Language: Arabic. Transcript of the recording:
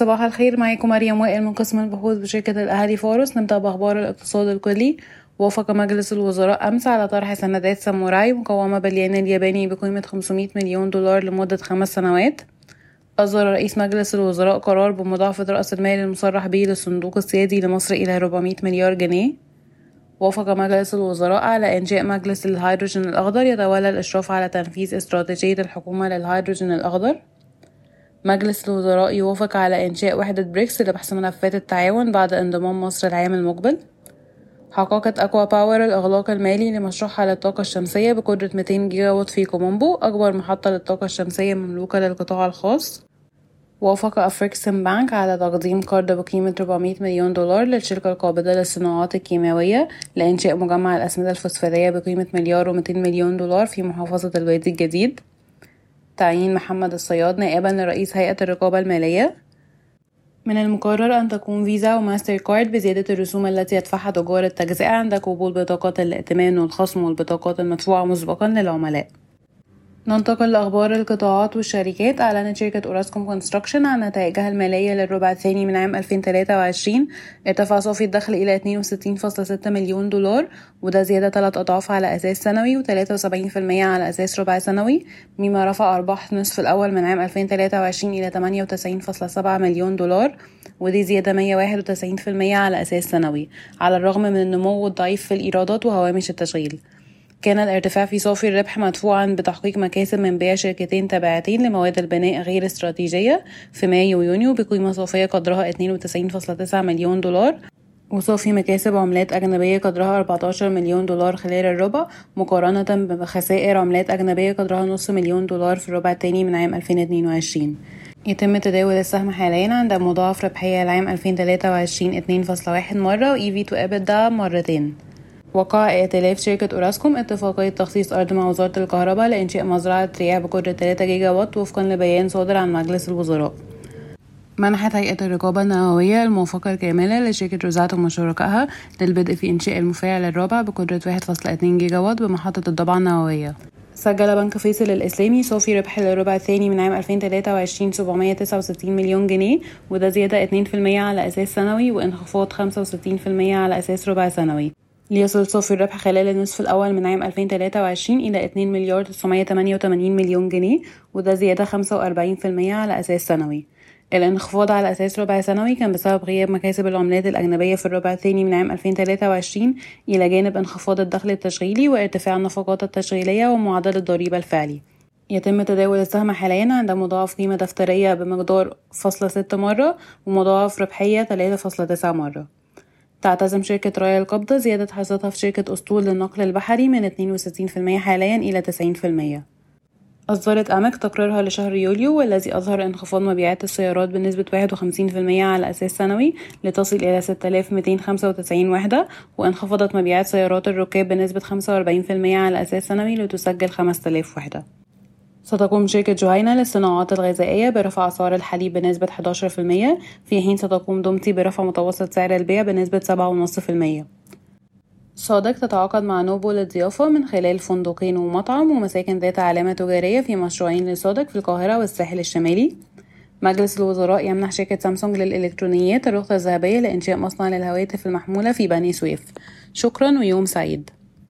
صباح الخير معاكم مريم وائل من قسم البحوث بشركة الأهلي فارس نبدأ بأخبار الاقتصاد الكلي. وافق مجلس الوزراء أمس على طرح سندات ساموراي مقومة بالين الياباني بقيمة 500 مليون دولار لمدة خمس سنوات. أصدر رئيس مجلس الوزراء قرار بمضاعفة رأس المال المصرح به للصندوق السيادي لمصر إلى 400 مليار جنيه. وافق مجلس الوزراء على إنشاء مجلس للهيدروجين الأخضر. يتولى الإشراف على تنفيذ استراتيجية الحكومة للهيدروجين الأخضر. مجلس الوزراء يوافق على إنشاء وحدة بريكس لبحث ملفات التعاون بعد انضمام مصر العام المقبل. حققت أكوا باور الإغلاق المالي لمشروعها للطاقة الشمسية بقدرة 200 جيجا وات في كومومبو أكبر محطة للطاقة الشمسية مملوكة للقطاع الخاص. وافق أفريكسيم بنك على تقديم قرض بقيمة 400 مليون دولار للشركة القابضة للصناعات الكيماوية لإنشاء مجمع الأسمدة الفوسفورية بقيمة مليار ومتين مليون دولار في محافظة الوادي الجديد. تعيين محمد الصياد نائبا لرئيس هيئة الرقابة المالية. من المقرر أن تكون فيزا وماستر كارد بزيادة الرسوم التي يدفعها تجار التجزئة عند قبول بطاقات الائتمان والخصم والبطاقات المدفوعة مسبقا للعملاء. ننتقل لأخبار القطاعات والشركات. أعلنت شركة أوراسكوم كونستراكشن عن نتائجها المالية للربع الثاني من عام 2023 ارتفع صافي الدخل إلى 62.6 مليون دولار وده زيادة ثلاث أضعاف على أساس سنوي و73% على أساس ربع سنوي مما رفع أرباح النصف الأول من عام 2023 إلى 98.7 مليون دولار ودي زيادة 191% على أساس سنوي على الرغم من النمو الضعيف في الإيرادات وهوامش التشغيل. كان الارتفاع في صافي الربح مدفوعا بتحقيق مكاسب من بيع شركتين تابعتين لمواد البناء غير استراتيجية في مايو ويونيو بقيمة صافية قدرها 92.9 مليون دولار وصافي مكاسب عملات أجنبية قدرها 14 مليون دولار خلال الربع مقارنة بخسائر عملات أجنبية قدرها نص مليون دولار في الربع الثاني من عام 2022 يتم تداول السهم حاليا عند مضاعف ربحية العام 2023 2.1 مرة و EV to EBITDA مرتين. وقع ائتلاف شركة أوراسكوم اتفاقية تخصيص أرض مع وزارة الكهرباء لإنشاء مزرعة رياح بقدرة 3 جيجا وات وفقا لبيان صادر عن مجلس الوزراء. منحت هيئة الرقابة النووية الموافقة الكاملة لشركة روزاتوم وشركائها للبدء في إنشاء المفاعل الرابع بقدرة 1.2 جيجا وات بمحطة الضبعة النووية. سجل بنك فيصل الإسلامي صافي ربح للربع الثاني من عام 2023 769 مليون جنيه وده زيادة 2% على أساس سنوي وانخفاض 65% على أساس ربع سنوي. ليصل صافي الربح خلال النصف الأول من عام 2023 إلى 2 مليار 988 مليون جنيه وده زيادة 45% على أساس سنوي. الانخفاض على أساس ربع سنوي كان بسبب غياب مكاسب العملات الأجنبية في الربع الثاني من عام 2023 إلى جانب انخفاض الدخل التشغيلي وارتفاع النفقات التشغيلية ومعدل الضريبة الفعلي. يتم تداول السهم حاليا عند مضاعف قيمة دفترية بمقدار فاصلة ست مرة ومضاعف ربحية تلاتة فاصلة تسعة مرة. تعتزم شركة رايا القبضة زيادة حصتها في شركة أسطول للنقل البحري من 62% حاليا إلى 90% أصدرت أمك تقريرها لشهر يوليو والذي أظهر انخفاض مبيعات السيارات بنسبة 51% على أساس سنوي لتصل إلى 6295 وحدة وانخفضت مبيعات سيارات الركاب بنسبة 45% على أساس سنوي لتسجل 5000 وحدة. ستقوم شركة جهينة للصناعات الغذائية برفع أسعار الحليب بنسبة 11% في حين ستقوم دومتي برفع متوسط سعر البيع بنسبة 7.5% صادق تتعاقد مع نوبو للضيافة من خلال فندقين ومطعم ومساكن ذات علامة تجارية في مشروعين لصادق في القاهرة والساحل الشمالي. مجلس الوزراء يمنح شركة سامسونج للإلكترونيات الرخصة الذهبية لإنشاء مصنع للهواتف المحمولة في بني سويف. شكرا ويوم سعيد.